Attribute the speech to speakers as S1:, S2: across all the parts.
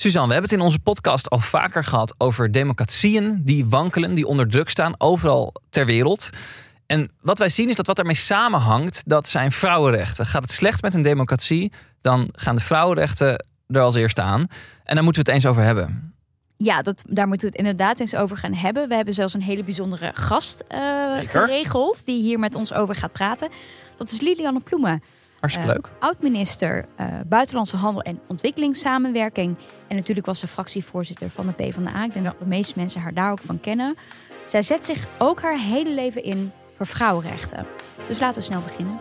S1: Suzanne, we hebben het in onze podcast al vaker gehad over democratieën die wankelen, die onder druk staan, overal ter wereld. En wat wij zien is dat wat daarmee samenhangt, dat zijn vrouwenrechten. Gaat het slecht met een democratie, dan gaan de vrouwenrechten er als eerste aan. En daar moeten we het eens over hebben.
S2: Ja, dat, daar moeten we het inderdaad eens over gaan hebben. We hebben zelfs een hele bijzondere gast uh,
S1: Zeker.
S2: geregeld die hier met ons over gaat praten. Dat is Lilianne Ploemen.
S1: Hartstikke
S2: Eh,
S1: leuk.
S2: Oud-minister eh, Buitenlandse Handel en Ontwikkelingssamenwerking. En natuurlijk was ze fractievoorzitter van de PvdA. Ik denk dat de meeste mensen haar daar ook van kennen. Zij zet zich ook haar hele leven in voor vrouwenrechten. Dus laten we snel beginnen.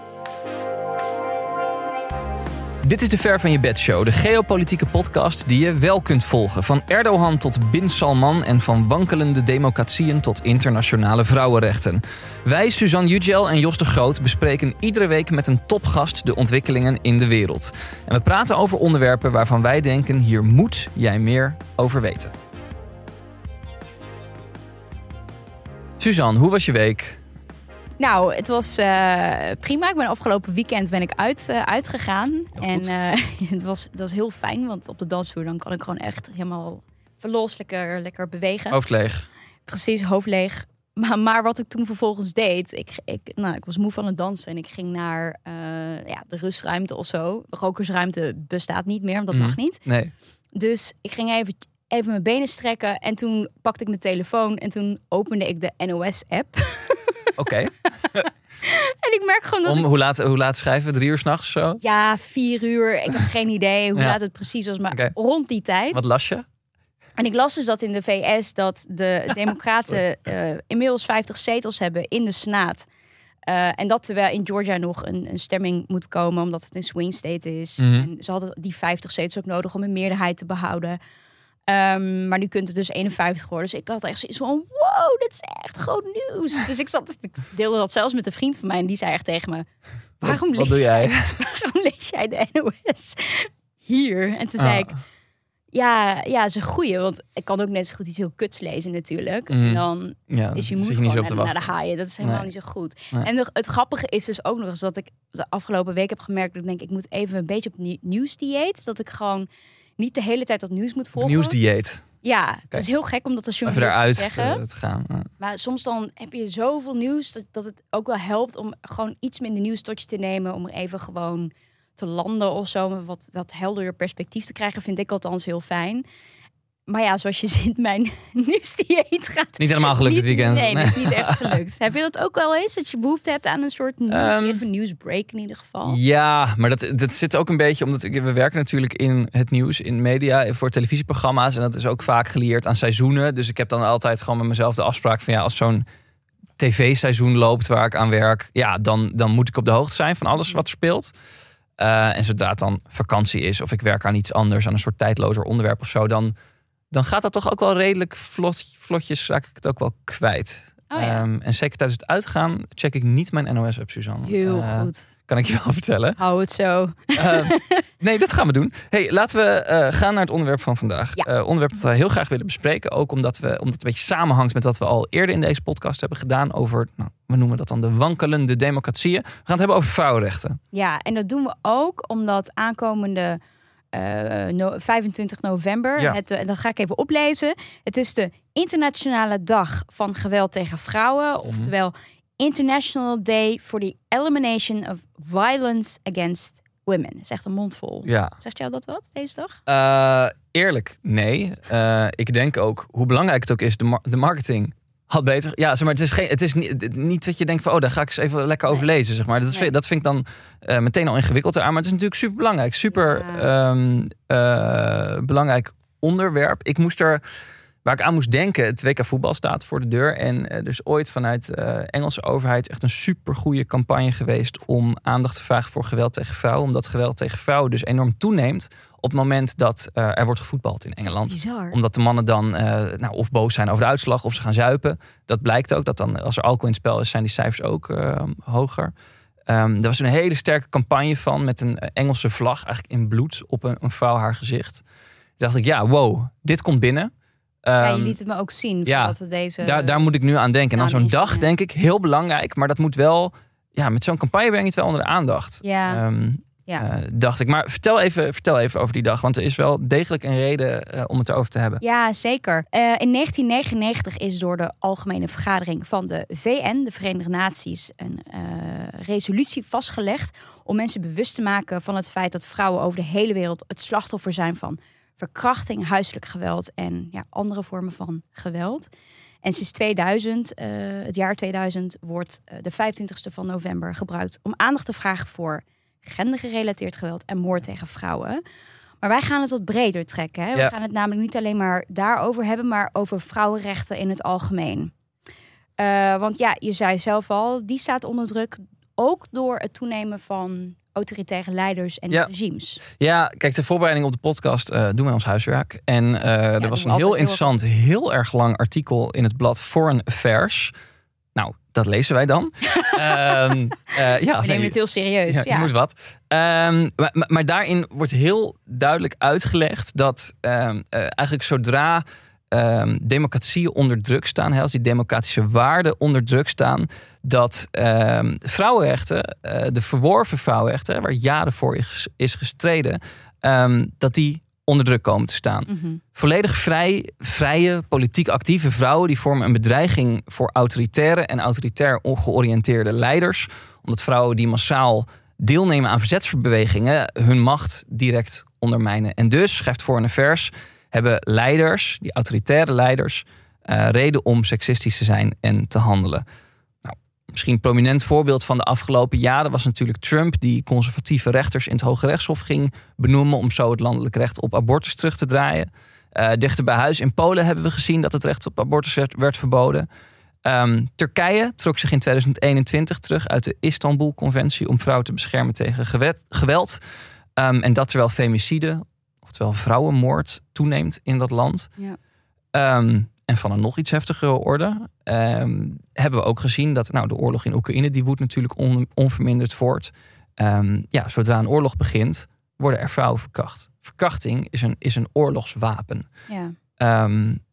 S1: Dit is de Ver van je bed show, de geopolitieke podcast die je wel kunt volgen. Van Erdogan tot Bin Salman en van wankelende democratieën tot internationale vrouwenrechten. Wij, Suzanne Yücel en Jos de Groot, bespreken iedere week met een topgast de ontwikkelingen in de wereld. En we praten over onderwerpen waarvan wij denken, hier moet jij meer over weten. Suzanne, hoe was je week?
S2: Nou, het was eh, prima. Ik ben afgelopen weekend ben ik uit, eh, uitgegaan. En eh, het, was, het was heel fijn, want op de dansvloer dan kan ik gewoon echt helemaal verlos, lekker, lekker bewegen.
S1: Hoofd leeg.
S2: Precies, hoofd leeg. Maar, maar wat ik toen vervolgens deed, ik, ik, nou, ik was moe van het dansen en ik ging naar ja, de rustruimte of zo. De rokersruimte bestaat niet meer, want dat
S1: Mhm.
S2: mag niet.
S1: Nee.
S2: Dus ik ging even, even mijn benen strekken en toen pakte ik mijn telefoon en toen opende ik de NOS-app.
S1: Oké.
S2: en ik merk gewoon dat
S1: Om
S2: ik-
S1: hoe laat, hoe laat schrijven? Drie uur s'nachts zo?
S2: Ja, vier uur. Ik heb geen idee hoe
S1: Ja.
S2: laat het precies was, maar rond die tijd.
S1: Wat las je?
S2: En ik las dus dat in de VS dat de Democraten eh, inmiddels 50 zetels hebben in de Senaat. Eh, en dat terwijl in Georgia nog een, een stemming moet komen, omdat het een swing state is.
S1: Mhm.
S2: En ze hadden die 50 zetels ook nodig om een meerderheid te behouden. Ehm, maar nu kunt het dus 51 worden. Dus ik had echt zoiets van, wow, dit is echt groot nieuws. Dus ik, zat, ik deelde dat zelfs met een vriend van mij. En die zei echt tegen me, waarom,
S1: wat
S2: lees,
S1: doe jij?
S2: waarom lees jij de NOS hier? En toen zei
S1: Ah.
S2: ik, ja, ja, ze groeien. Want ik kan ook net zo goed iets heel kuts lezen natuurlijk.
S1: Mhm.
S2: En dan
S1: Ja,
S2: is je moet
S1: je niet
S2: gewoon
S1: zo
S2: naar, de haaien. Dat is helemaal
S1: Nee.
S2: niet zo goed.
S1: Nee.
S2: En het grappige is dus ook nog eens dat ik de afgelopen week heb gemerkt... dat ik denk, ik moet even een beetje op nie- nieuwsdieet. Dat ik gewoon niet de hele tijd dat nieuws moet volgen.
S1: Nieuwsdieet.
S2: Ja, dat is heel gek om dat als
S1: Even
S2: journalist
S1: eruit
S2: zeggen.
S1: te, te gaan. Ja.
S2: Maar soms dan heb je zoveel nieuws dat, dat het ook wel helpt om gewoon iets minder nieuws tot je te nemen. Om er even gewoon te landen of zo. Om wat, wat helderder perspectief te krijgen, vind ik althans heel fijn. Maar ja, zoals je ziet, mijn nieuwsdieet gaat
S1: Niet helemaal gelukt
S2: niet,
S1: dit weekend.
S2: Nee, dat is niet echt gelukt. Heb je dat ook wel eens? Dat je behoefte hebt aan een soort nieuwsdieet
S1: Ehm,
S2: een nieuwsbreak in ieder geval?
S1: Ja, maar dat, dat zit ook een beetje omdat we werken natuurlijk in het nieuws, in media, voor televisieprogramma's. En dat is ook vaak gelieerd aan seizoenen. Dus ik heb dan altijd gewoon met mezelf de afspraak van ja, als zo'n tv-seizoen loopt waar ik aan werk, ja, dan, dan moet ik op de hoogte zijn van alles wat er speelt. Eh, en zodra het dan vakantie is of ik werk aan iets anders, aan een soort tijdlozer onderwerp of zo, dan, dan gaat dat toch ook wel redelijk vlot, vlotjes, raak ik het ook wel kwijt.
S2: Oh ja.
S1: Ehm, en zeker tijdens het uitgaan check ik niet mijn NOS-app, Suzanne.
S2: Heel
S1: Eh,
S2: goed.
S1: Kan ik je wel vertellen.
S2: Hou het zo.
S1: Eh, nee, dat gaan we doen. Hey, laten we eh, gaan naar het onderwerp van vandaag.
S2: Ja.
S1: Eh, onderwerp dat we heel graag willen bespreken. Ook omdat, we, omdat het een beetje samenhangt met wat we al eerder in deze podcast hebben gedaan. Over, nou, we noemen dat dan de wankelende democratieën. We gaan het hebben over vrouwenrechten.
S2: Ja, en dat doen we ook omdat aankomende eh, no- 25 november,
S1: Ja.
S2: het, eh, dat ga ik even oplezen. Het is de Internationale Dag van Geweld tegen Vrouwen,
S1: Mhm.
S2: oftewel International Day for the Elimination of Violence Against Women. Dat is echt een mondvol.
S1: Ja.
S2: Zegt jou dat wat, deze dag?
S1: Eh, eerlijk, nee. Ik denk ook, hoe belangrijk het ook is, de, mar- de marketing had beter. Ja, zeg maar, het is, geen, het is niet, niet dat je denkt van, oh, daar ga ik eens even lekker over lezen. Zeg maar. dat, is,
S2: Nee.
S1: dat vind ik dan eh, meteen al ingewikkelder aan. Maar het is natuurlijk super belangrijk. Super
S2: Ja.
S1: ehm, eh, belangrijk onderwerp. Ik moest er, waar ik aan moest denken, het WK voetbal staat voor de deur. En eh, er is ooit vanuit de Engelse overheid echt een super goede campagne geweest om aandacht te vragen voor geweld tegen vrouwen. Omdat geweld tegen vrouwen dus enorm toeneemt op het moment dat eh, er wordt gevoetbald in Engeland
S2: Bizar.
S1: omdat de mannen dan eh, nou, of boos zijn over de uitslag of ze gaan zuipen. Dat blijkt ook. Dat dan als er alcohol in het spel is, zijn die cijfers ook eh, hoger. Ehm er was een hele sterke campagne van met een Engelse vlag eigenlijk in bloed op een, een vrouw haar gezicht. Toen dacht ik, ja, wow, dit komt binnen.
S2: Ja, je
S1: Ehm,
S2: liet het me ook zien
S1: ja,
S2: we deze...
S1: daar, daar moet ik nu aan denken. En dan zo'n dag, denk ik, heel belangrijk. Maar dat moet wel, ja, met zo'n campagne breng je het wel onder de aandacht.
S2: Ja.
S1: Ehm,
S2: Ja.
S1: eh, dacht ik. Maar vertel even, vertel even over die dag, want er is wel degelijk een reden eh, om het erover te hebben.
S2: Ja, zeker. Eh, in 1999 is door de Algemene Vergadering van de VN, de Verenigde Naties, een resolutie vastgelegd om mensen bewust te maken van het feit dat vrouwen over de hele wereld het slachtoffer zijn van verkrachting, huiselijk geweld en ja, andere vormen van geweld. En sinds 2000, eh, het jaar 2000, wordt eh, de 25e van november gebruikt om aandacht te vragen voor gendergerelateerd geweld en moord tegen vrouwen. Maar wij gaan het wat breder trekken. Hè? We
S1: Ja.
S2: gaan het namelijk niet alleen maar daarover hebben, maar over vrouwenrechten in het algemeen. Eh, want ja, je zei zelf al, die staat onder druk. Ook door het toenemen van autoritaire leiders en
S1: Ja.
S2: regimes.
S1: Ja, kijk, de voorbereiding op de podcast eh, doen wij ons huiswerk. En eh, er was een heel interessant, heel erg lang artikel in het blad Foreign Affairs. Nou, dat lezen wij dan. Ehm, eh, ja,
S2: We nemen het heel serieus.
S1: Ja,
S2: Ja,
S1: je moet wat. Ehm, maar, maar, daarin wordt heel duidelijk uitgelegd dat ehm, eh, eigenlijk zodra ehm, democratieën onder druk staan, hè, als die democratische waarden onder druk staan, dat ehm, vrouwenrechten, eh, de verworven vrouwenrechten, waar jaren voor is, is gestreden, ehm, dat die onder druk komen te staan.
S2: Mhm.
S1: Volledig vrij, vrije, politiek actieve vrouwen die vormen een bedreiging voor autoritaire en autoritair ongeoriënteerde leiders. Omdat vrouwen die massaal deelnemen aan verzetsbewegingen hun macht direct ondermijnen. En dus, schrijft Foreign Affairs, hebben leiders, die autoritaire leiders, eh, reden om seksistisch te zijn en te handelen. Nou, misschien een prominent voorbeeld van de afgelopen jaren was natuurlijk Trump, die conservatieve rechters in het Hoge Rechtshof ging benoemen om zo het landelijk recht op abortus terug te draaien. Eh, dichter bij huis in Polen hebben we gezien dat het recht op abortus werd, verboden. Ehm, Turkije trok zich in 2021 terug uit de Istanbul-conventie om vrouwen te beschermen tegen geweld. Ehm, en dat terwijl femicide, oftewel vrouwenmoord, toeneemt in dat land.
S2: Ja.
S1: Ehm, en van een nog iets heftigere orde ehm, hebben we ook gezien dat nou, de oorlog in Oekraïne, die woedt natuurlijk on- onverminderd voort. Ehm, ja, zodra een oorlog begint, worden er vrouwen verkracht. Verkrachting is een, is een oorlogswapen.
S2: Ja.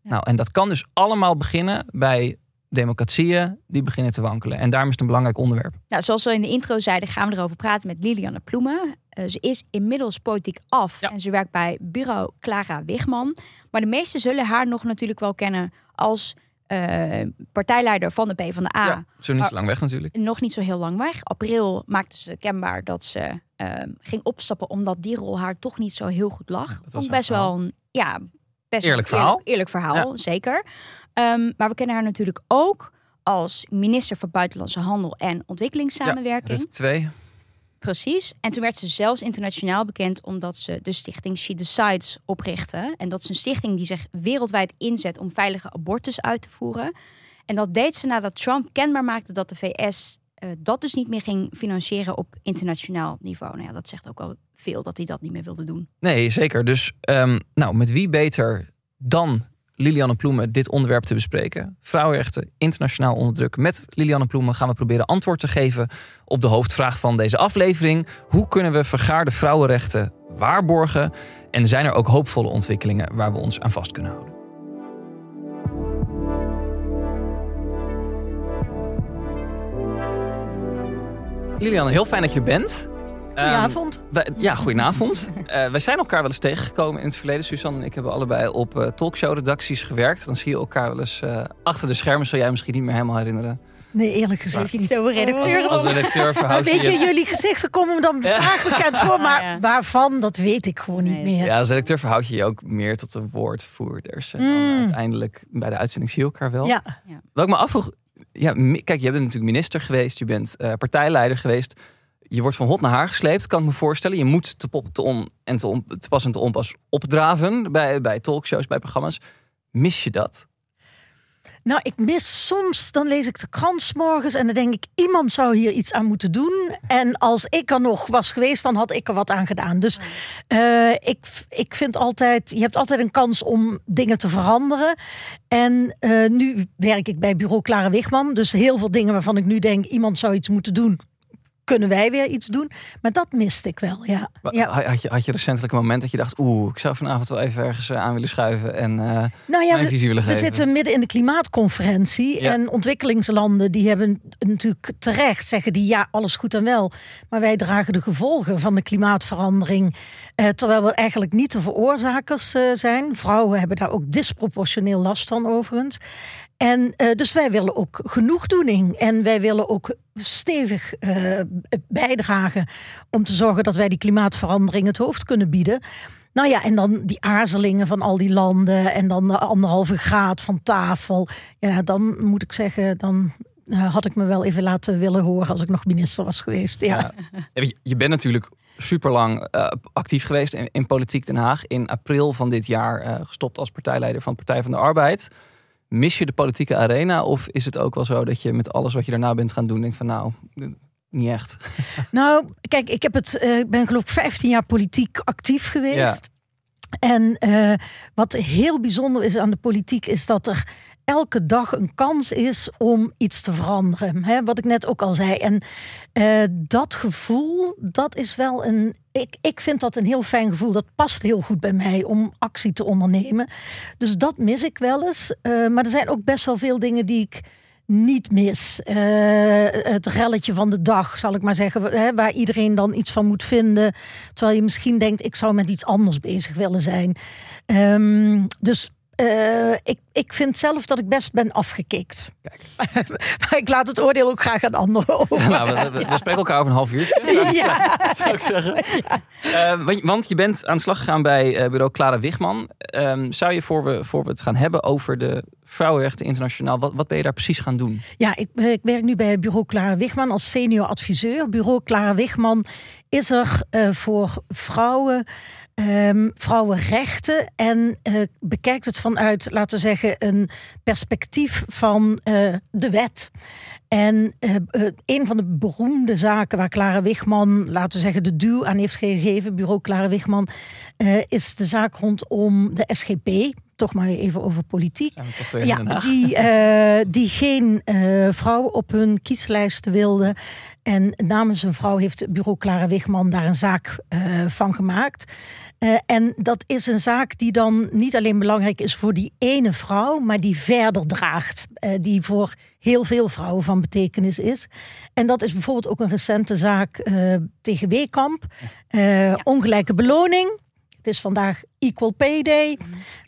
S1: Nou, en dat kan dus allemaal beginnen bij democratieën die beginnen te wankelen. En daarom is het een belangrijk onderwerp.
S2: Nou, zoals we in de intro zeiden, gaan we erover praten met Liliane Ploemen. Eh, ze is inmiddels politiek af
S1: Ja.
S2: en ze werkt bij bureau Clara Wigman. Maar de meesten zullen haar nog natuurlijk wel kennen als eh, partijleider van de PvdA.
S1: Ja, zo niet zo lang weg natuurlijk.
S2: Nog niet zo heel lang weg. April maakte ze kenbaar dat ze ehm, ging opstappen omdat die rol haar toch niet zo heel goed lag.
S1: was
S2: Vond
S1: haar
S2: best wel een ja, best
S1: Eerlijk verhaal.
S2: Eerlijk, eerlijk verhaal, zeker. Ehm, maar we kennen haar natuurlijk ook als minister van Buitenlandse Handel en Ontwikkelingssamenwerking.
S1: Rutte 2.
S2: Precies. En toen werd ze zelfs internationaal bekend omdat ze de stichting She Decides oprichtte. En dat is een stichting die zich wereldwijd inzet om veilige abortus uit te voeren. En dat deed ze nadat Trump kenbaar maakte dat de VS eh, dat dus niet meer ging financieren op internationaal niveau. Nou ja, dat zegt ook al veel dat hij dat niet meer wilde doen.
S1: Nee, zeker. Dus ehm, nou, met wie beter dan Lilianne Ploemen dit onderwerp te bespreken? Vrouwenrechten internationaal onder druk. Met Lilianne Ploemen gaan we proberen antwoord te geven op de hoofdvraag van deze aflevering. Hoe kunnen we vergaarde vrouwenrechten waarborgen? En zijn er ook hoopvolle ontwikkelingen waar we ons aan vast kunnen houden? Lilianne, heel fijn dat je bent. Ehm,
S3: Goedenavond.
S1: wij- ja, goedenavond. Eh wij zijn elkaar wel eens tegengekomen in het verleden. Suzanne en ik hebben allebei op eh, talkshow-redacties gewerkt. Dan zie je elkaar wel eens eh, achter de schermen. Zul jij misschien niet meer helemaal herinneren.
S3: Nee, eerlijk gezegd niet.
S2: zo een redacteur
S1: Als redacteur verhoud je
S3: Weet je,
S1: je...
S3: jullie gezichten komen me dan vaak bekend voor, maar
S2: Ja.
S3: waarvan, dat weet ik gewoon niet
S2: Nee.
S3: meer.
S1: Ja, als redacteur verhoud je je ook meer tot de woordvoerders. En dan
S3: Mm.
S1: uiteindelijk bij de uitzending zie je elkaar wel.
S3: Ja.
S1: Wat ik me afvroeg... Ja, kijk, je bent natuurlijk minister geweest. Je bent eh, partijleider geweest. Je wordt van hot naar haar gesleept, kan ik me voorstellen. Je moet te, pop, te, on, en te, on, te pas en te onpas opdraven bij, bij talkshows, bij programma's. Mis je dat?
S3: Nou, ik mis soms, dan lees ik de krant morgens en dan denk ik, iemand zou hier iets aan moeten doen. En als ik er nog was geweest, dan had ik er wat aan gedaan. Dus eh, ik, ik vind altijd, je hebt altijd een kans om dingen te veranderen. En eh, nu werk ik bij bureau Clara Wigman. Dus heel veel dingen waarvan ik nu denk, iemand zou iets moeten doen, kunnen wij weer iets doen. Maar dat miste ik wel, ja. ja.
S1: Had, je, had je recentelijk een moment dat je dacht... oeh, ik zou vanavond wel even ergens eh, aan willen schuiven... en uh, nou ja, mijn visie willen
S3: we,
S1: geven?
S3: We zitten midden in de klimaatconferentie. En ontwikkelingslanden die hebben natuurlijk terecht... zeggen die ja, alles goed en wel. Maar wij dragen de gevolgen van de klimaatverandering... Eh, terwijl we eigenlijk niet de veroorzakers zijn. Vrouwen hebben daar ook disproportioneel last van overigens. En uh, dus wij willen ook genoegdoening. En wij willen ook stevig uh, bijdragen om te zorgen dat wij die klimaatverandering het hoofd kunnen bieden. Nou ja, en dan die aarzelingen van al die landen en dan de anderhalve graad van tafel. Ja, dan moet ik zeggen, dan uh, had ik me wel even laten willen horen als ik nog minister was geweest. Ja.
S1: je bent natuurlijk super lang uh, actief geweest in, politiek Den Haag. In april van dit jaar gestopt als partijleider van Partij van de Arbeid. Mis je de politieke arena? Of is het ook wel zo dat je met alles wat je daarna bent gaan doen, denkt van nou, niet echt?
S3: Nou, kijk, ik heb het, uh, ben geloof ik 15 jaar politiek actief geweest. Ja. En uh, wat heel bijzonder is aan de politiek, is dat er elke dag een kans is om iets te veranderen. Hè? Wat ik net ook al zei. En uh, dat gevoel, dat is wel een. Ik, ik vind dat een heel fijn gevoel. Dat past heel goed bij mij om actie te ondernemen. Dus dat mis ik wel eens. Uh, maar er zijn ook best wel veel dingen die ik niet mis. Uh, het relletje van de dag, zal ik maar zeggen, hè, waar iedereen dan iets van moet vinden. Terwijl je misschien denkt, ik zou met iets anders bezig willen zijn. Um, dus uh, ik, ik vind zelf dat ik best ben afgekikt. Kijk. maar ik laat het oordeel ook graag aan anderen over.
S1: nou, we, we, we, spreken elkaar over een half uurtje, zou, ja. zou ik zeggen. Uh, want je bent aan de slag gegaan bij uh, bureau Clara Wigman. Um, zou je, voor we, voor we het gaan hebben over de Vrouwenrechten Internationaal, wat, wat ben je daar precies gaan doen?
S3: Ja, ik, ik werk nu bij bureau Clara Wigman als senior adviseur. Bureau Clara Wigman is er voor vrouwen... Um, vrouwenrechten en uh, bekijkt het vanuit, laten we zeggen, een perspectief van uh, de wet. En uh, een van de beroemde zaken waar Clara Wigman, laten we zeggen, de duw aan heeft gegeven, bureau Clara Wigman, is de zaak rondom de SGP, toch maar even over politiek. Ja, die, uh, die geen uh, vrouwen op hun kieslijst wilden. En namens een vrouw heeft bureau Clara Wigman daar een zaak uh, van gemaakt. En dat is een zaak die dan niet alleen belangrijk is voor die ene vrouw, maar die verder draagt. die voor heel veel vrouwen van betekenis is. En dat is bijvoorbeeld ook een recente zaak tegen Weekamp. Ja. Ongelijke beloning. Het is vandaag Equal Pay Day.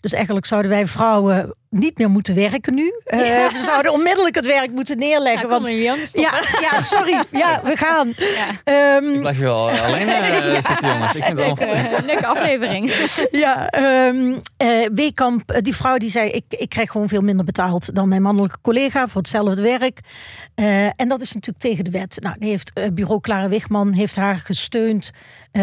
S3: Dus eigenlijk zouden wij vrouwen niet meer moeten werken nu. Uh, We zouden onmiddellijk het werk moeten neerleggen.
S2: Ja, want,
S3: ja, ja, sorry. Ja, we gaan.
S1: Ja. Um, ik blijf je wel alleen uh, zitten, jongens. Ik vind het
S2: leuke, leuke aflevering.
S3: ja, um, uh, Weekamp, die vrouw die zei... Ik, ik krijg gewoon veel minder betaald dan mijn mannelijke collega... voor hetzelfde werk. en dat is natuurlijk tegen de wet. Nou, heeft, bureau Clara Wigman heeft haar gesteund...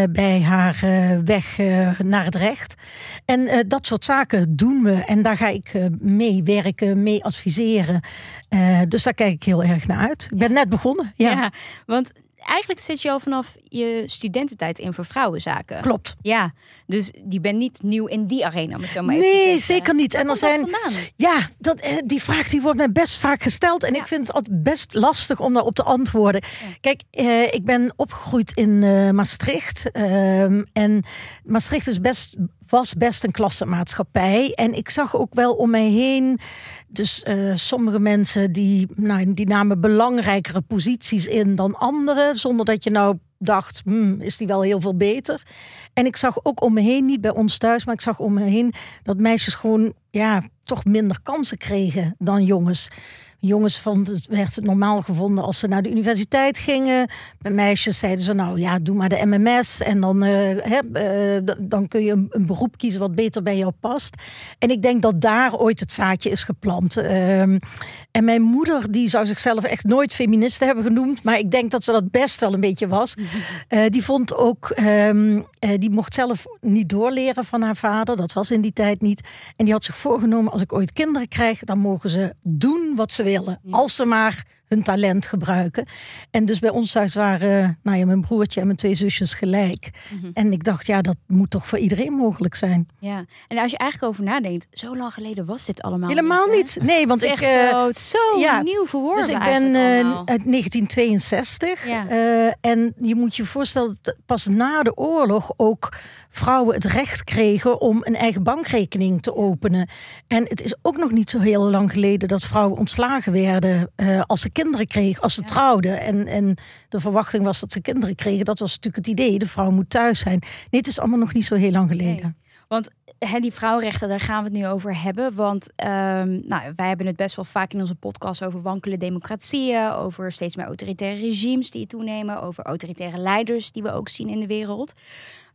S3: bij haar weg naar het recht. En dat soort zaken doen we. En daar ga ik mee werken, mee adviseren. Uh, dus daar kijk ik heel erg naar uit. Ik ben net begonnen. Ja, ja
S2: want eigenlijk zit je al vanaf je studententijd in voor vrouwenzaken.
S3: Klopt.
S2: Ja, dus die ben niet nieuw in die arena, met zo maar
S3: Nee, zeker niet. en dan zijn. Ja, dat, eh, die vraag die wordt mij best vaak gesteld. En ja. ik vind het altijd best lastig om daarop te antwoorden. Ja. Kijk, eh, ik ben opgegroeid in uh, Maastricht. Ehm, en Maastricht is best was best een klassenmaatschappij. En ik zag ook wel om mij heen. Dus uh, sommige mensen die, nou, die namen belangrijkere posities in dan anderen. Zonder dat je nou dacht, hmm, is die wel heel veel beter. En ik zag ook om me heen, niet bij ons thuis, maar ik zag om me heen dat meisjes gewoon ja, toch minder kansen kregen dan jongens. Jongens vonden het werd het normaal gevonden als ze naar de universiteit gingen. Bij meisjes zeiden ze nou ja, doe maar de MMS en dan, uh, uh, dan kun je een, een, beroep kiezen wat beter bij jou past. En ik denk dat daar ooit het zaadje is geplant. Uh, en mijn moeder die zou zichzelf echt nooit feministe hebben genoemd, maar ik denk dat ze dat best wel een beetje was. Eh, die vond ook, ehm, die mocht zelf niet doorleren van haar vader. Dat was in die tijd niet. En die had zich voorgenomen als ik ooit kinderen krijg, dan mogen ze doen wat ze willen. Als ze maar hun talent gebruiken. En dus bij ons thuis waren nou ja, mijn broertje en mijn twee zusjes gelijk.
S2: Mhm.
S3: En ik dacht, ja, dat moet toch voor iedereen mogelijk zijn.
S2: Ja, en als je eigenlijk over nadenkt, zo lang geleden was dit allemaal
S3: Helemaal niet. Nee, want ik.
S2: echt
S3: eh,
S2: zo, zo
S3: ja,
S2: nieuw verworven
S3: Dus ik ben eh, uit 1962.
S2: Ja.
S3: eh, en je moet je voorstellen pas na de oorlog ook vrouwen het recht kregen om een eigen bankrekening te openen. En het is ook nog niet zo heel lang geleden dat vrouwen ontslagen werden eh, als ze kinderen kregen, als ze
S2: Ja.
S3: trouwden. En, en de verwachting was dat ze kinderen kregen. Dat was natuurlijk het idee. De vrouw moet thuis zijn. Nee, het is allemaal nog niet zo heel lang geleden.
S2: Want hè, die vrouwenrechten, daar gaan we het nu over hebben. Want ehm, nou, wij hebben het best wel vaak in onze podcast over wankele democratieën, over steeds meer autoritaire regimes die toenemen, over autoritaire leiders die we ook zien in de wereld.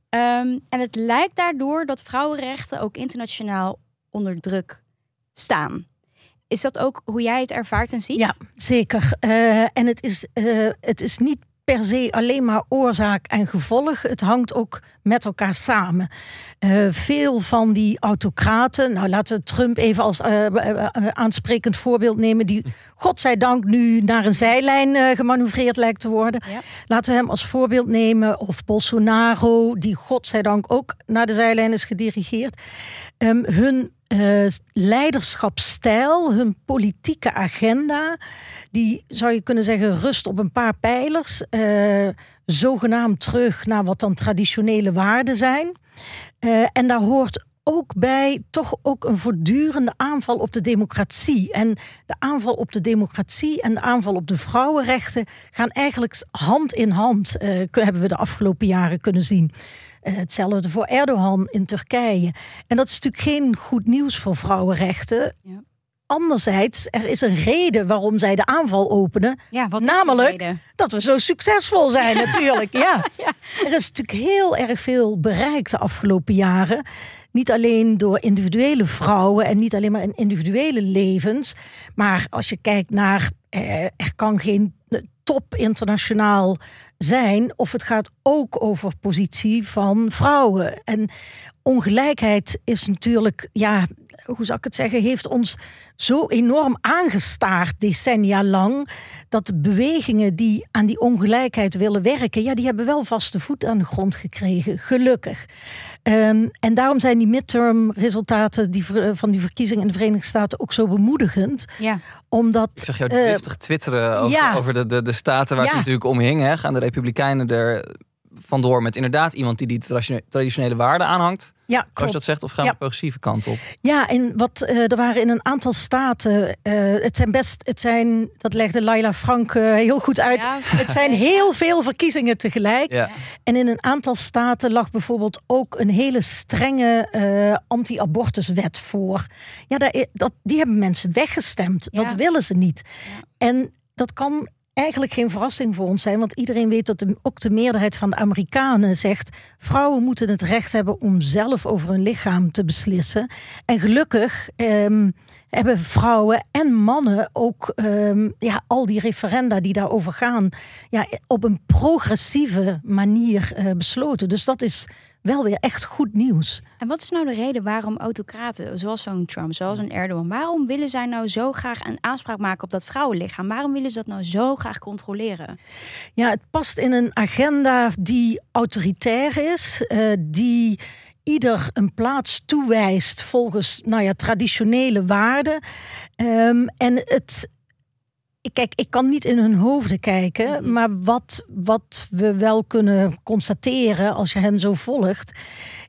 S2: Ehm, en het lijkt daardoor dat vrouwenrechten ook internationaal onder druk staan. Is dat ook hoe jij het ervaart en ziet?
S3: Ja, zeker. Eh, en het is, eh, het is niet per se alleen maar oorzaak en gevolg. Het hangt ook met elkaar samen. Eh, veel van die autocraten, nou laten we Trump even als eh, aansprekend voorbeeld nemen, die godzijdank nu naar een zijlijn gemanoeuvreerd lijkt te worden.
S2: Ja.
S3: Laten we hem als voorbeeld nemen. Of Bolsonaro, die godzijdank ook naar de zijlijn is gedirigeerd. Ehm, hun eh, leiderschapsstijl, hun politieke agenda, die zou je kunnen zeggen rust op een paar pijlers. eh, zogenaamd terug naar wat dan traditionele waarden zijn. Eh, en daar hoort ook bij toch ook een voortdurende aanval op de democratie. En de aanval op de democratie en de aanval op de vrouwenrechten gaan eigenlijk hand in hand, hebben we de afgelopen jaren kunnen zien. Eh, hetzelfde voor Erdogan in Turkije. En dat is natuurlijk geen goed nieuws voor vrouwenrechten.
S2: Ja.
S3: Anderzijds, er is een reden waarom zij de aanval openen.
S2: Ja, wat is
S3: Namelijk-? Dat we zo succesvol zijn natuurlijk. Ja.
S2: Ja.
S3: Er is natuurlijk heel erg veel bereikt de afgelopen jaren. Niet alleen door individuele vrouwen en niet alleen maar in individuele levens. Maar als je kijkt naar, eh, er kan geen top internationaal zijn. Of het gaat ook over positie van vrouwen. En ongelijkheid is natuurlijk, ja, hoe zou ik het zeggen, heeft ons zo enorm aangestaard decennia lang. Dat de bewegingen die aan die ongelijkheid willen werken, ja, die hebben wel vaste voet aan de grond gekregen, gelukkig. Ehm, en daarom zijn die midterm resultaten die, ver- van die verkiezingen in de Verenigde Staten ook zo bemoedigend.
S2: Ja,
S3: Omdat.
S1: Ik zag jou
S3: eh,
S1: twitteren over,
S3: ja.
S1: over de, de, de staten waar
S3: Ja.
S1: het natuurlijk om hing. Hè. Gaan de Republikeinen er vandoor met inderdaad iemand die die traditione- traditionele waarden aanhangt?
S3: ja,
S1: Als je dat zegt, of gaan we
S3: Ja.
S1: de progressieve kant op?
S3: Ja, en wat eh, er waren in een aantal staten. eh, het zijn best, het zijn, dat legde Laila Frank eh, heel goed uit.
S2: Ja.
S3: Het zijn heel veel verkiezingen tegelijk.
S1: Ja.
S3: En in een aantal staten lag bijvoorbeeld ook een hele strenge eh, anti-abortuswet voor. Ja, dat, die hebben mensen weggestemd. Dat willen ze niet.
S2: Ja.
S3: En dat kan eigenlijk geen verrassing voor ons zijn, want iedereen weet dat ook de meerderheid van de Amerikanen zegt: vrouwen moeten het recht hebben om zelf over hun lichaam te beslissen. En gelukkig ehm, hebben vrouwen en mannen ook ehm, ja, al die referenda die daarover gaan, ja, op een progressieve manier eh, besloten. Dus dat is wel weer echt goed nieuws.
S2: En wat is nou de reden waarom autocraten, zoals zo'n Trump, zoals een Erdogan, waarom willen zij nou zo graag een aanspraak maken op dat vrouwenlichaam? Waarom willen ze dat nou zo graag controleren?
S3: Ja, het past in een agenda die autoritair is, eh, die ieder een plaats toewijst volgens nou ja, traditionele waarden. Ehm, en het. Kijk, ik kan niet in hun hoofden kijken, maar wat, wat we wel kunnen constateren als je hen zo volgt,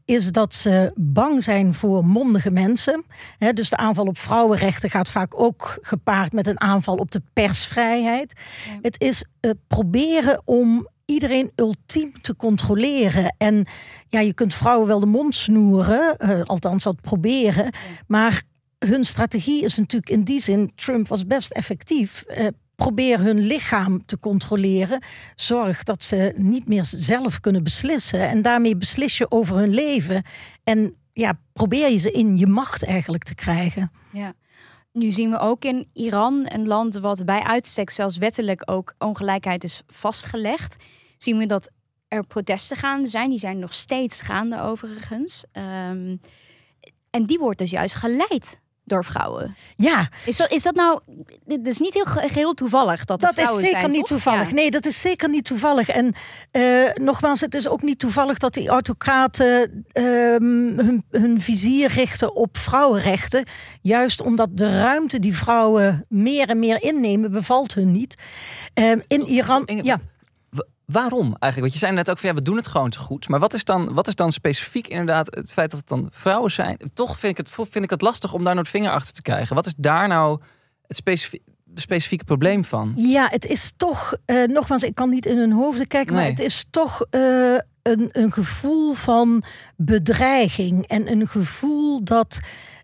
S3: is dat ze bang zijn voor mondige mensen. Dus de aanval op vrouwenrechten gaat vaak ook gepaard met een aanval op de persvrijheid.
S2: Ja.
S3: Het is eh, proberen om iedereen ultiem te controleren. En ja, je kunt vrouwen wel de mond snoeren, eh, althans dat proberen. Maar hun strategie is natuurlijk in die zin, Trump was best effectief. Eh, probeer hun lichaam te controleren. Zorg dat ze niet meer zelf kunnen beslissen. En daarmee beslis je over hun leven. En ja, probeer je ze in je macht eigenlijk te krijgen.
S2: Ja. Nu zien we ook in Iran, een land wat bij uitstek zelfs wettelijk ook ongelijkheid is vastgelegd, zien we dat er protesten gaande zijn. Die zijn nog steeds gaande overigens. Ehm, en die wordt dus juist geleid door vrouwen.
S3: Ja,
S2: Is dat, is dat nou... Dit is niet heel ge- geheel toevallig dat het
S3: dat is zeker
S2: zijn,
S3: niet
S2: toch?
S3: toevallig.
S2: Ja.
S3: Nee, dat is zeker niet toevallig. En eh, nogmaals, het is ook niet toevallig dat die autocraten ehm, hun, hun vizier richten op vrouwenrechten. Juist omdat de ruimte die vrouwen meer en meer innemen, bevalt hun niet. Ehm, in Iran,
S1: Inge-
S3: ja.
S1: Wa- Waarom eigenlijk? Want je zei net ook van ja, we doen het gewoon te goed. Maar wat is dan, wat is dan specifiek inderdaad het feit dat het dan vrouwen zijn? Toch vind ik het, vind ik het lastig om daar het vinger achter te krijgen. Wat is daar nou het specifie- specifieke probleem van?
S3: Ja, het is toch, eh, nogmaals, ik kan niet in hun hoofden kijken, maar het is toch eh, een, een gevoel van bedreiging en een gevoel dat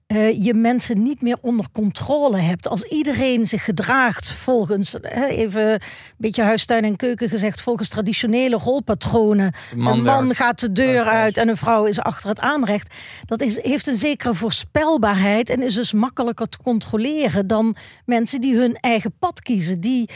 S3: eh, je mensen niet meer onder controle hebt. Als iedereen zich gedraagt volgens, even een beetje huistuin en keuken gezegd, volgens traditionele rolpatronen.
S1: Man
S3: een man
S1: werkt.
S3: gaat de deur uit en een vrouw is achter het aanrecht. Dat is, heeft een zekere voorspelbaarheid en is dus makkelijker te controleren dan mensen die hun eigen pad kiezen. Die,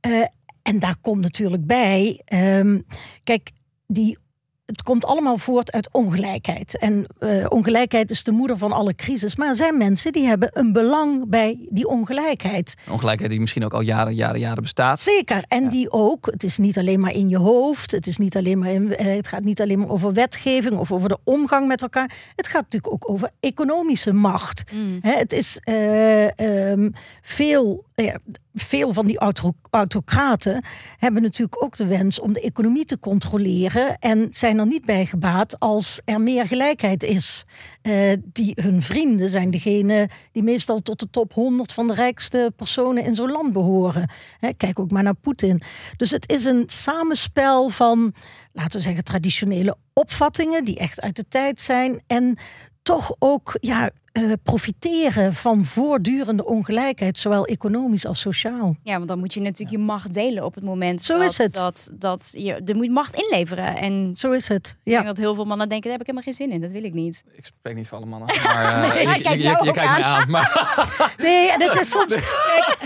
S3: eh, en daar komt natuurlijk bij, ehm, kijk, die, het komt allemaal voort uit ongelijkheid. En eh, ongelijkheid is de moeder van alle crisis. Maar er zijn mensen die hebben een belang bij die ongelijkheid.
S1: Een Ongelijkheid die misschien ook al jaren, jaren, jaren bestaat.
S3: Zeker. En die ook, het is niet alleen maar in je hoofd. Het, is niet alleen maar in, eh, het gaat niet alleen maar over wetgeving of over de omgang met elkaar. Het gaat natuurlijk ook over economische macht. Hè, het is eh, ehm, veel, ja, veel van die auto- autocraten hebben natuurlijk ook de wens om de economie te controleren. En zijn er niet bij gebaat als er meer gelijkheid is. Eh, die hun vrienden zijn degene die meestal tot de top 100 van de rijkste personen in zo'n land behoren. Kijk ook maar naar Poetin. Dus het is een samenspel van, laten we zeggen, traditionele opvattingen die echt uit de tijd zijn. En toch ook ja, eh, profiteren van voortdurende ongelijkheid, zowel economisch als sociaal.
S2: Ja, want dan moet je natuurlijk je macht delen op het moment
S3: Zo
S2: dat,
S3: is het.
S2: Dat, dat je de moet macht inleveren. En
S3: Zo is het.
S2: ik
S3: Ja.
S2: denk dat heel veel mannen denken, daar heb ik helemaal geen zin in. Dat wil ik niet.
S1: Ik spreek niet voor alle mannen. Maar, eh,
S2: Nee,
S1: je,
S2: kijkt
S1: je, je
S2: aan.
S1: Maar
S3: Nee, en het is soms. Kijk,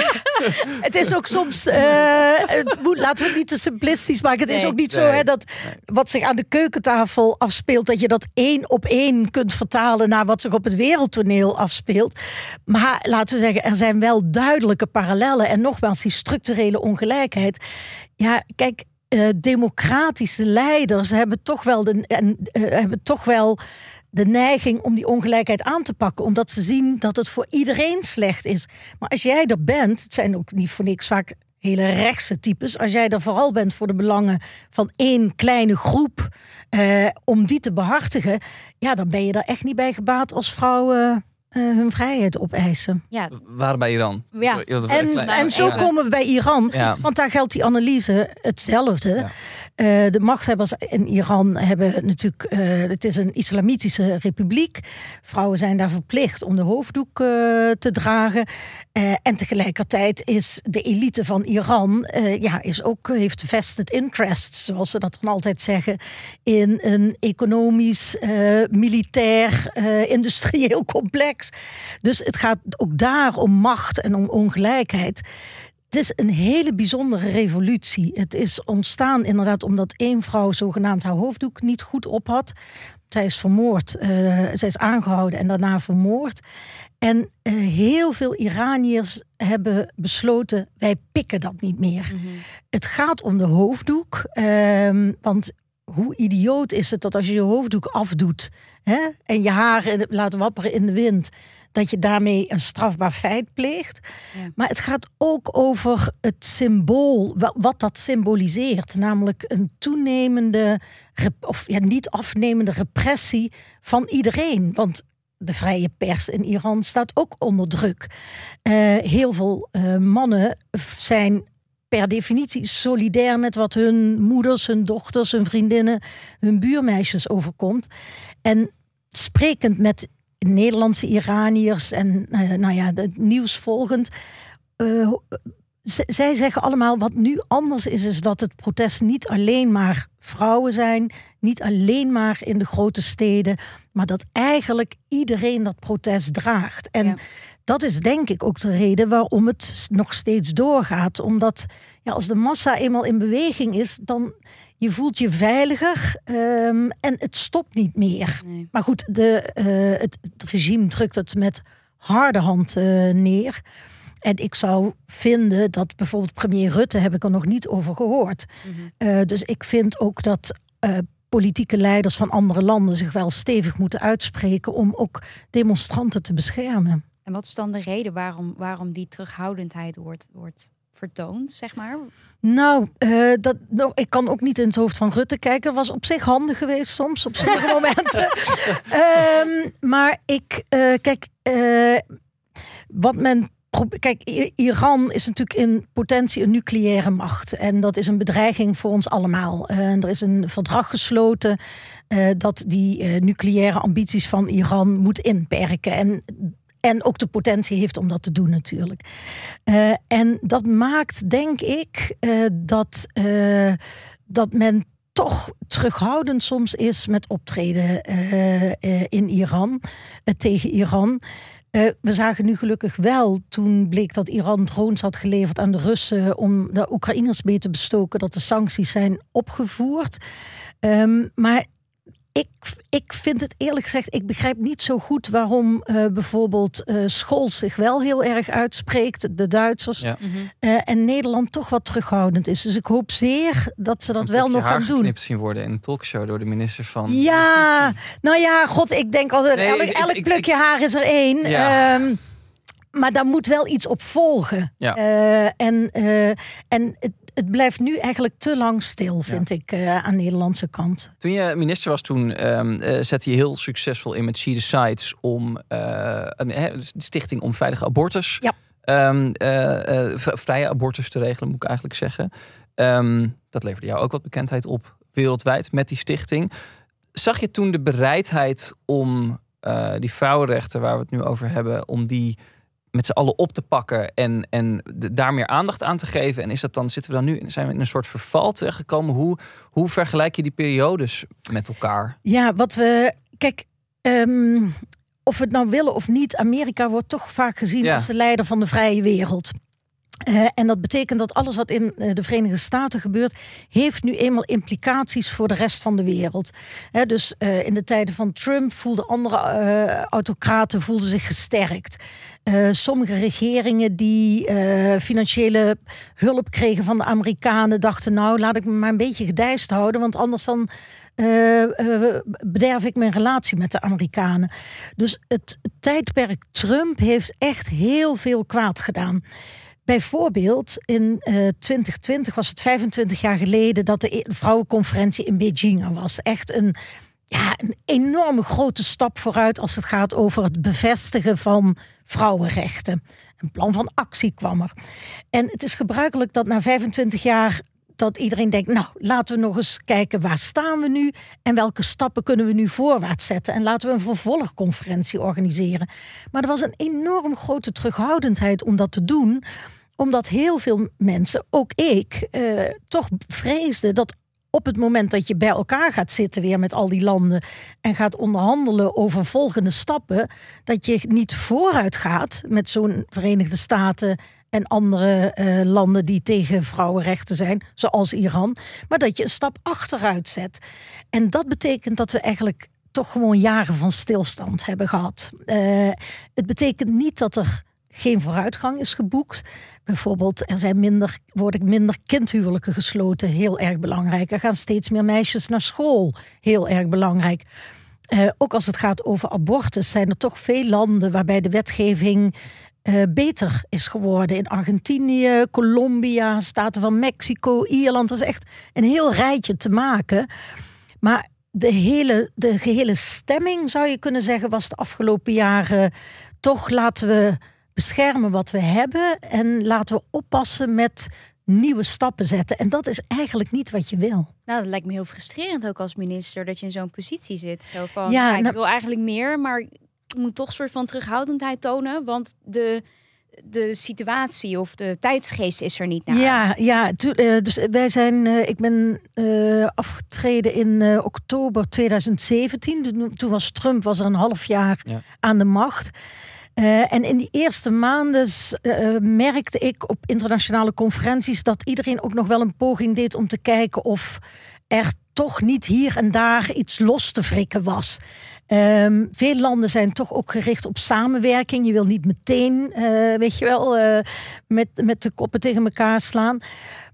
S3: het is ook soms. eh, het moet, laten we het niet te simplistisch maken. Het is ook niet zo hè, dat wat zich aan de keukentafel afspeelt, dat je dat één op één kunt vertalen naar wat zich op het afspeelt. Maar laten we zeggen, er zijn wel duidelijke parallellen. En nogmaals, die structurele ongelijkheid. Ja, kijk. eh, democratische leiders hebben toch wel de, eh, hebben toch wel de neiging om die ongelijkheid aan te pakken. Omdat ze zien dat het voor iedereen slecht is. Maar als jij er bent, het zijn ook niet voor niks vaak hele rechtse types. Als jij er vooral bent voor de belangen van één kleine groep, eh, om die te behartigen, ja, dan ben je er echt niet bij gebaat als vrouwen eh, hun vrijheid opeisen.
S2: Ja,
S1: waren bij Iran.
S2: Ja.
S1: Sorry,
S3: En, en zo komen we bij Iran,
S1: Ja.
S3: want daar geldt die analyse hetzelfde.
S1: Ja.
S3: Eh, de machthebbers in Iran hebben natuurlijk, eh, het is een islamitische republiek. Vrouwen zijn daar verplicht om de hoofddoek eh, te dragen. En tegelijkertijd is de elite van Iran, ja, is ook, heeft vested interests, zoals ze dat dan altijd zeggen, in een economisch, militair, industrieel complex. Dus het gaat ook daar om macht en om ongelijkheid. Het is een hele bijzondere revolutie. Het is ontstaan inderdaad omdat één vrouw zogenaamd haar hoofddoek niet goed op had. Zij is vermoord, eh, zij is aangehouden en daarna vermoord. En eh, heel veel Iraniërs hebben besloten, wij pikken dat niet meer. Het gaat om de hoofddoek, ehm, want hoe idioot is het dat als je je hoofddoek afdoet hè, en je haren laat wapperen in de wind, dat je daarmee een strafbaar feit pleegt.
S2: Ja.
S3: Maar het gaat ook over het symbool, wa- wat dat symboliseert. Namelijk een toenemende, of ja, niet afnemende repressie van iedereen. Want de vrije pers in Iran staat ook onder druk. Eh, heel veel eh, mannen zijn per definitie solidair met wat hun moeders, hun dochters, hun vriendinnen, hun buurmeisjes overkomt. En sprekend met Nederlandse Iraniërs en eh, nou ja, het nieuws volgend. eh, zij zeggen allemaal wat nu anders is, is dat het protest niet alleen maar vrouwen zijn, niet alleen maar in de grote steden, maar dat eigenlijk iedereen dat protest draagt. En
S2: Ja.
S3: dat is denk ik ook de reden waarom het nog steeds doorgaat. Omdat ja, als de massa eenmaal in beweging is, dan je voelt je veiliger ehm, en het stopt niet meer.
S2: Nee.
S3: Maar goed, de, eh, het, het regime drukt het met harde hand eh, neer. En ik zou vinden dat bijvoorbeeld premier Rutte heb ik er nog niet over gehoord. Eh, dus ik vind ook dat politieke leiders van andere landen zich wel stevig moeten uitspreken om ook demonstranten te beschermen.
S2: En wat is dan de reden waarom, waarom die terughoudendheid wordt, wordt vertoond, zeg maar?
S3: Nou, eh, dat, nou, ik kan ook niet in het hoofd van Rutte kijken. Dat was op zich handig geweest soms, op sommige momenten. Ehm, maar ik, eh, kijk, eh, wat men. Kijk, Iran is natuurlijk in potentie een nucleaire macht. En dat is een bedreiging voor ons allemaal. En er is een verdrag gesloten dat die nucleaire ambities van Iran moet inperken. En, en ook de potentie heeft om dat te doen, natuurlijk. Eh, en dat maakt, denk ik, eh, dat, eh, dat men toch terughoudend soms is met optreden in Iran, tegen Iran. We zagen nu gelukkig wel, toen bleek dat Iran drones had geleverd aan de Russen om de Oekraïners mee te bestoken, dat de sancties zijn opgevoerd. Ehm, maar ik, ik vind het eerlijk gezegd, ik begrijp niet zo goed waarom eh, bijvoorbeeld eh Scholz zich wel heel erg uitspreekt, de Duitsers,
S1: Ja.
S3: eh, en Nederland toch wat terughoudend is. Dus ik hoop zeer dat ze dat
S1: Een
S3: wel nog gaan doen.
S1: geknipt zien worden in een talkshow door de minister van
S3: Ja,
S1: Justitie.
S3: nou ja, god, ik denk altijd,
S1: Nee,
S3: elk,
S1: ik-
S3: elk
S1: ik-
S3: plukje haar is er één.
S1: Ja.
S3: Ehm, maar daar moet wel iets op volgen.
S1: Ja.
S3: Eh, en eh, en het, blijft nu eigenlijk te lang stil, vind ik, eh, aan de Nederlandse kant.
S1: Toen je minister was, toen eh, zette je heel succesvol in met She Decides om eh, een de stichting om veilige abortus.
S3: Ja.
S1: ehm, eh, eh, vrije abortus te regelen, moet ik eigenlijk zeggen. Ehm, dat leverde jou ook wat bekendheid op wereldwijd met die stichting. Zag je toen de bereidheid om die vrouwenrechten waar we het nu over hebben, om die met z'n allen op te pakken en, en de- daar meer aandacht aan te geven? En is dat dan, zitten we dan nu, zijn we in een soort verval terechtgekomen? Hoe, hoe vergelijk je die periodes met elkaar?
S3: Ja, wat we. Kijk, ehm, of we het nou willen of niet, Amerika wordt toch vaak gezien
S1: Ja.
S3: als de leider van de vrije wereld. Eh, en dat betekent dat alles wat in eh, de Verenigde Staten gebeurt, heeft nu eenmaal implicaties voor de rest van de wereld. Dus eh, in de tijden van Trump voelden andere autocraten voelden zich gesterkt. Eh, sommige regeringen die eh, financiële hulp kregen van de Amerikanen, dachten nou laat ik me maar een beetje gedijst houden, want anders dan eh, bederf ik mijn relatie met de Amerikanen. Dus het tijdperk Trump heeft echt heel veel kwaad gedaan. Bijvoorbeeld in eh 2020 was het 25 jaar geleden dat de e- vrouwenconferentie in Beijing was. Echt een, ja, een enorme grote stap vooruit als het gaat over het bevestigen van vrouwenrechten. Een plan van actie kwam er. En het is gebruikelijk dat na 25 jaar dat iedereen denkt, nou laten we nog eens kijken waar staan we nu en welke stappen kunnen we nu voorwaarts zetten en laten we een vervolgconferentie organiseren. Maar er was een enorm grote terughoudendheid om dat te doen, omdat heel veel mensen, ook ik, eh, toch vreesden dat op het moment dat je bij elkaar gaat zitten weer met al die landen en gaat onderhandelen over volgende stappen, dat je niet vooruit gaat met zo'n Verenigde Staten en andere eh, landen die tegen vrouwenrechten zijn, zoals Iran, maar dat je een stap achteruit zet. En dat betekent dat we eigenlijk toch gewoon jaren van stilstand hebben gehad. Eh, het betekent niet dat er geen vooruitgang is geboekt. Bijvoorbeeld, er zijn minder, worden minder kindhuwelijken gesloten, heel erg belangrijk. Er gaan steeds meer meisjes naar school, heel erg belangrijk. Eh, ook als het gaat over abortus, zijn er toch veel landen waarbij de wetgeving eh, beter is geworden. In Argentinië, Colombia, Staten van Mexico, Ierland. Dat is echt een heel rijtje te maken. Maar de hele, de gehele stemming, zou je kunnen zeggen, was de afgelopen jaren toch laten we beschermen wat we hebben en laten we oppassen met nieuwe stappen zetten. En dat is eigenlijk niet wat je wil.
S2: Nou, dat lijkt me heel frustrerend ook als minister dat je in zo'n positie zit. Zo van,
S3: Ja,
S2: ik
S3: nou-
S2: wil eigenlijk meer, maar ik moet toch een soort van terughoudendheid tonen, want de, de situatie of de tijdsgeest is er niet naar.
S3: Ja, ja eh, dus wij zijn, eh, ik ben eh, afgetreden in eh, oktober 2017. Toen- Toen was Trump was er een half jaar
S1: Ja.
S3: aan de macht. Eh, en in die eerste maanden eh, merkte ik op internationale conferenties dat iedereen ook nog wel een poging deed om te kijken of er toch niet hier en daar iets los te wrikken was. Um, veel landen zijn toch ook gericht op samenwerking. Je wil niet meteen, weet je wel, met, met de koppen tegen elkaar slaan.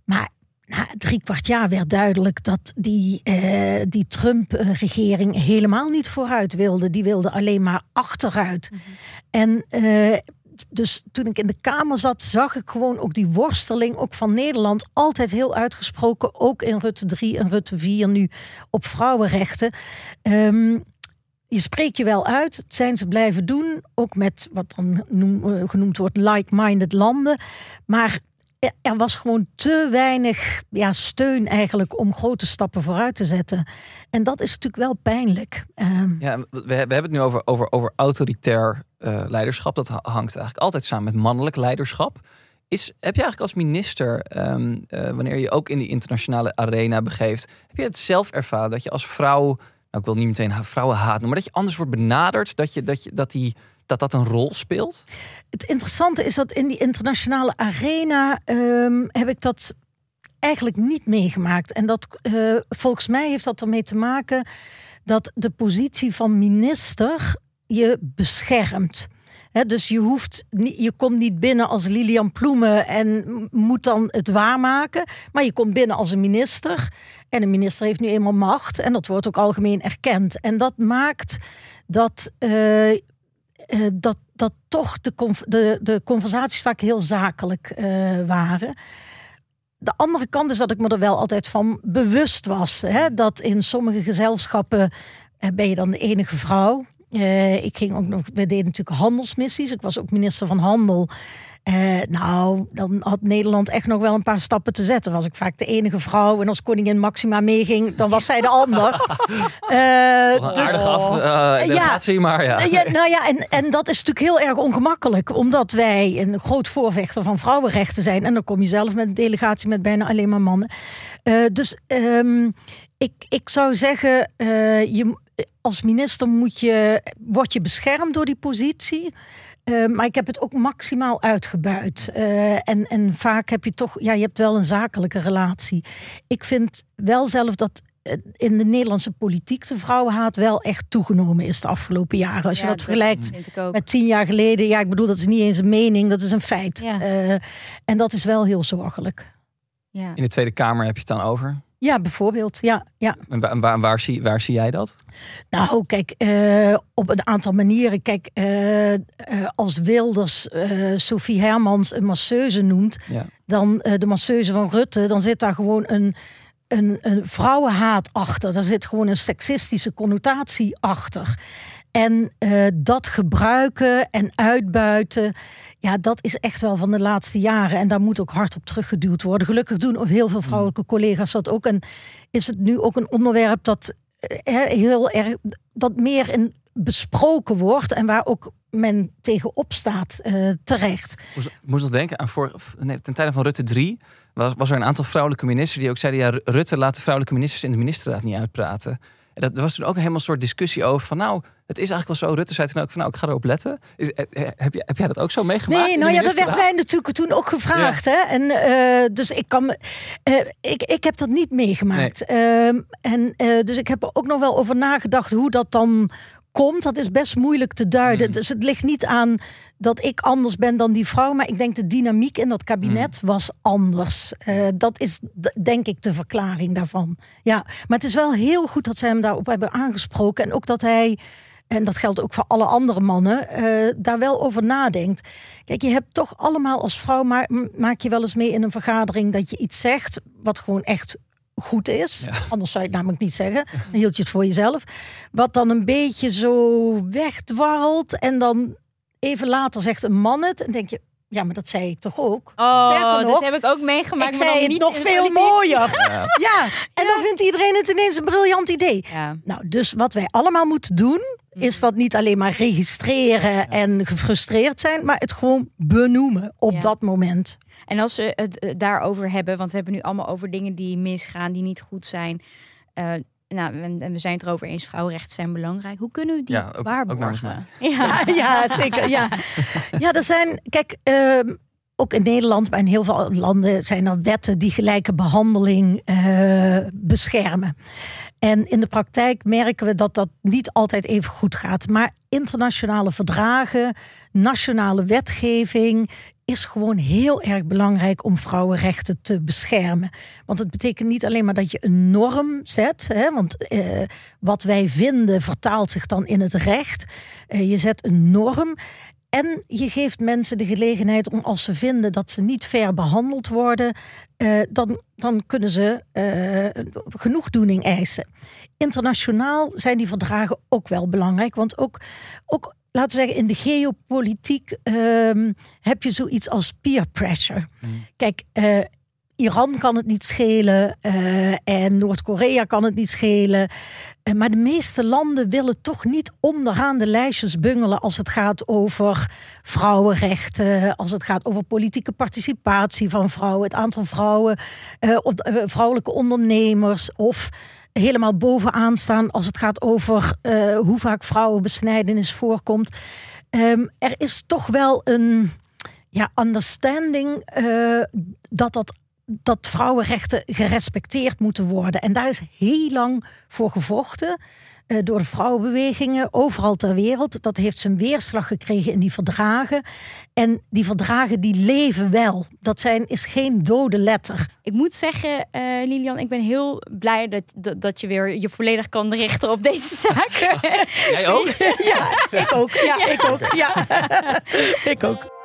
S3: Maar na drie kwart jaar werd duidelijk dat die, uh, die Trump-regering helemaal niet vooruit wilde. Die wilde alleen maar achteruit. Mm -hmm. En dus toen ik in de Kamer zat, zag ik gewoon ook die worsteling ook van Nederland altijd heel uitgesproken. Ook in Rutte 3 en Rutte 4 nu op vrouwenrechten. Um, je spreekt je wel uit, het zijn ze blijven doen, ook met wat dan noem, genoemd wordt like-minded landen. Maar er was gewoon te weinig ja, steun eigenlijk om grote stappen vooruit te zetten. En dat is natuurlijk wel pijnlijk. Um,
S1: ja, we, we, hebben het nu over, over, over autoritair uh, leiderschap. Dat hangt eigenlijk altijd samen met mannelijk leiderschap. Is, heb je eigenlijk als minister, um, uh, wanneer je ook in die internationale arena begeeft, heb je het zelf ervaren dat je als vrouw, nou, ik wil niet meteen vrouwen haat noemen, maar dat je anders wordt benaderd, dat, je, dat, je, dat die dat dat een rol speelt?
S3: Het interessante is dat in die internationale arena um, heb ik dat eigenlijk niet meegemaakt. En dat uh, volgens mij heeft dat ermee te maken dat de positie van minister je beschermt. He, dus je, hoeft, je komt niet binnen als Lilian Ploemen en moet dan het waarmaken. Maar je komt binnen als een minister. En een minister heeft nu eenmaal macht. En dat wordt ook algemeen erkend. En dat maakt dat uh, uh, dat, dat toch de, de, de conversaties vaak heel zakelijk uh, waren. De andere kant is dat ik me er wel altijd van bewust was. Hè, dat in sommige gezelschappen uh, ben je dan de enige vrouw. ik ging ook nog, we deden natuurlijk handelsmissies. Ik was ook minister van Handel. Uh, nou, dan had Nederland echt nog wel een paar stappen te zetten. Was ik vaak de enige vrouw. En als koningin Maxima meeging, dan was zij de ander.
S1: Uh, dus, af, uh, ja, maar ja.
S3: ja. Nou ja, en, en dat is natuurlijk heel erg ongemakkelijk. Omdat wij een groot voorvechter van vrouwenrechten zijn. En dan kom je zelf met een delegatie met bijna alleen maar mannen. dus um, ik, ik zou zeggen, je, als minister moet je, word je beschermd door die positie. Uh, maar ik heb het ook maximaal uitgebuit. Uh, en, en vaak heb je toch, ja, je hebt wel een zakelijke relatie. Ik vind wel zelf dat in de Nederlandse politiek de vrouwenhaat wel echt toegenomen is de afgelopen jaren. Als je dat, dat vergelijkt met tien jaar geleden. Ja, ik bedoel, dat is niet eens een mening, dat is een feit. Ja. Uh, en dat is wel heel zorgelijk.
S1: Ja. In de Tweede Kamer heb je het dan over?
S3: Ja, bijvoorbeeld. Ja, ja.
S1: En waar, waar, waar, zie, waar zie jij dat?
S3: Nou, kijk, uh, op een aantal manieren. Kijk, uh, uh, als Wilders Sophie Hermans een masseuse noemt, ja. dan de masseuse van Rutte, dan zit daar gewoon een, een, een vrouwenhaat achter. Daar zit gewoon een seksistische connotatie achter. En dat gebruiken en uitbuiten. Ja, dat is echt wel van de laatste jaren. En daar moet ook hard op teruggeduwd worden. Gelukkig doen ook heel veel vrouwelijke collega's dat ook. En is het nu ook een onderwerp dat heel erg dat meer in besproken wordt en waar ook men tegenop staat uh, terecht.
S1: Moest, moest nog denken aan voor, nee, ten tijde van Rutte 3 was, was er een aantal vrouwelijke ministers die ook zeiden: ja, Rutte laat de vrouwelijke ministers in de ministerraad niet uitpraten. En dat was toen ook helemaal een soort discussie over van nou, het is eigenlijk wel zo. Rutte zei toen ook van nou, ik ga erop letten. Is, eh, eh, heb, je, heb jij dat ook zo meegemaakt?
S3: Nee, nou ja, dat werd mij natuurlijk toen ook gevraagd. Ja. Hè? En uh, dus ik kan, uh, ik, ik heb dat niet meegemaakt. Nee. Uh, en dus ik heb er ook nog wel over nagedacht hoe dat dan komt. Dat is best moeilijk te duiden. Mm. Dus het ligt niet aan dat ik anders ben dan die vrouw. Maar ik denk de dynamiek in dat kabinet mm. was anders. Uh, dat is denk ik de verklaring daarvan. Ja, maar het is wel heel goed dat ze hem daarop hebben aangesproken. En ook dat hij en dat geldt ook voor alle andere mannen, uh, daar wel over nadenkt. Kijk, je hebt toch allemaal als vrouw, maar maak je wel eens mee in een vergadering dat je iets zegt wat gewoon echt goed is. Ja. Anders zou je het namelijk niet zeggen. Dan hield je het voor jezelf. Wat dan een beetje zo wegdwarrelt en dan even later zegt een man het en denk je, ja, maar dat zei ik toch ook?
S2: Oh, Sterker nog, dat heb ik ook meegemaakt.
S3: Ik zei het nog veel mooier. Ja. ja. en dan vindt iedereen het ineens een briljant idee. Ja. Nou, dus wat wij allemaal moeten doen, is dat niet alleen maar registreren en gefrustreerd zijn, maar het gewoon benoemen op dat moment.
S2: En als we het eh, daarover hebben, want we hebben nu allemaal over dingen die misgaan, die niet goed zijn. Uh, nou, en we zijn het erover eens, vrouwenrechten zijn belangrijk. Hoe kunnen we die ja, ook, waarborgen?
S3: Ook ja. ja. zeker. Ja. ja, er zijn, kijk, uh, ook in Nederland, maar in heel veel landen zijn er wetten die gelijke behandeling uh, beschermen. En in de praktijk merken we dat dat niet altijd even goed gaat. Maar internationale verdragen, nationale wetgeving is gewoon heel erg belangrijk om vrouwenrechten te beschermen. Want het betekent niet alleen maar dat je een norm zet, hè, want eh, wat wij vinden vertaalt zich dan in het recht. Eh, je zet een norm. En je geeft mensen de gelegenheid om als ze vinden dat ze niet fair behandeld worden, uh, dan, dan kunnen ze uh, genoegdoening eisen. Internationaal zijn die verdragen ook wel belangrijk, want ook, ook laten we zeggen, in de geopolitiek um, heb je zoiets als peer pressure. Mm. Kijk, uh, Iran kan het niet schelen uh, en Noord-Korea kan het niet schelen. Uh, maar de meeste landen willen toch niet onderaan de lijstjes bungelen als het gaat over vrouwenrechten, als het gaat over politieke participatie van vrouwen, het aantal vrouwen, uh, vrouwelijke ondernemers of helemaal bovenaan staan als het gaat over hoe vaak vrouwenbesnijdenis voorkomt. Um, er is toch wel een ja, understanding dat dat dat vrouwenrechten gerespecteerd moeten worden. En daar is heel lang voor gevochten uh, door de vrouwenbewegingen overal ter wereld. Dat heeft zijn weerslag gekregen in die verdragen. En die verdragen die leven wel. Dat zijn, is geen dode letter.
S2: Ik moet zeggen, uh, Lilian, ik ben heel blij dat, dat, dat, je weer je volledig kan richten op deze zaken.
S1: Jij ook?
S3: ja, ik ook. Ja, ja. ik ook. Ja. ik ook.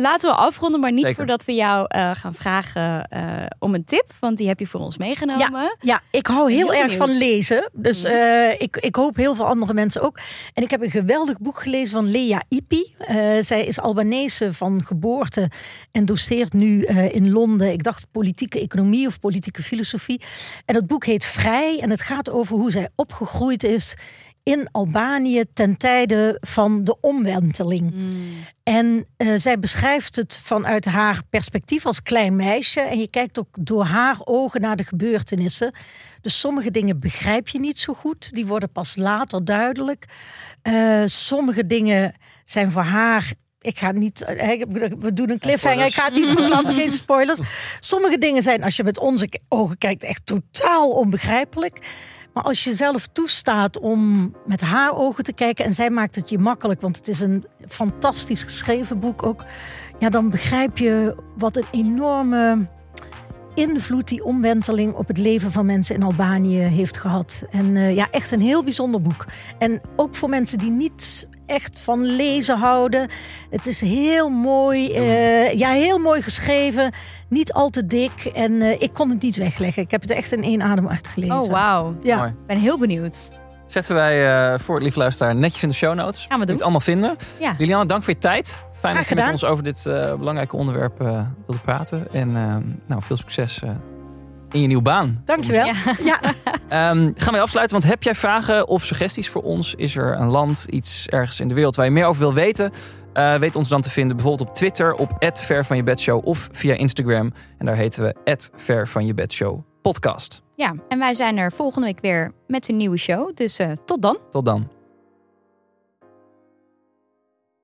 S2: Laten we afronden, maar niet voordat we jou uh, gaan vragen uh, om een tip. Want die heb je voor ons meegenomen.
S3: Ja, ja ik hou heel, heel erg van lezen. Dus uh, ik, ik hoop heel veel andere mensen ook. En ik heb een geweldig boek gelezen van Lea Ipi. zij is Albanese van geboorte en doseert nu in Londen. Ik dacht politieke economie of politieke filosofie. En het boek heet Vrij. En het gaat over hoe zij opgegroeid is in Albanië ten tijde van de omwenteling. Mm. En uh, zij beschrijft het vanuit haar perspectief als klein meisje. En je kijkt ook door haar ogen naar de gebeurtenissen. Dus sommige dingen begrijp je niet zo goed. Die worden pas later duidelijk. Uh, sommige dingen zijn voor haar ik ga niet. Eh, we doen een cliffhanger. Ik ga het niet verklappen, geen spoilers. Sommige dingen zijn, als je met onze ogen kijkt, echt totaal onbegrijpelijk. Maar als je zelf toestaat om met haar ogen te kijken en zij maakt het je makkelijk, want het is een fantastisch geschreven boek ook, ja, dan begrijp je wat een enorme invloed die omwenteling op het leven van mensen in Albanië heeft gehad. En uh, ja, echt een heel bijzonder boek. En ook voor mensen die niet echt van lezen houden. Het is heel mooi, uh, ja, heel mooi geschreven. Niet al te dik. En uh, ik kon het niet wegleggen. Ik heb het echt in één adem uitgelezen.
S2: Oh, wauw. Ja. Ik ben heel benieuwd.
S1: Zetten wij uh, voor het lief luisteraar netjes in de show notes.
S2: Gaan we doen.
S1: het allemaal vinden.
S2: Ja.
S1: Liliane, dank voor je tijd. Fijn dat je met ons over dit uh, belangrijke onderwerp uh, wilde praten. En nou, veel succes in je nieuwe baan.
S3: Dankjewel. Ja.
S1: ja. um, gaan we afsluiten, want heb jij vragen of suggesties voor ons? Is er een land, iets ergens in de wereld waar je meer over wil weten? Uh, weet ons dan te vinden bijvoorbeeld op Twitter op Ver van je bedshow of via Instagram. En daar heten we Ver van je bedshow podcast.
S2: Ja, en wij zijn er volgende week weer met een nieuwe show. Dus uh, tot dan.
S1: Tot dan.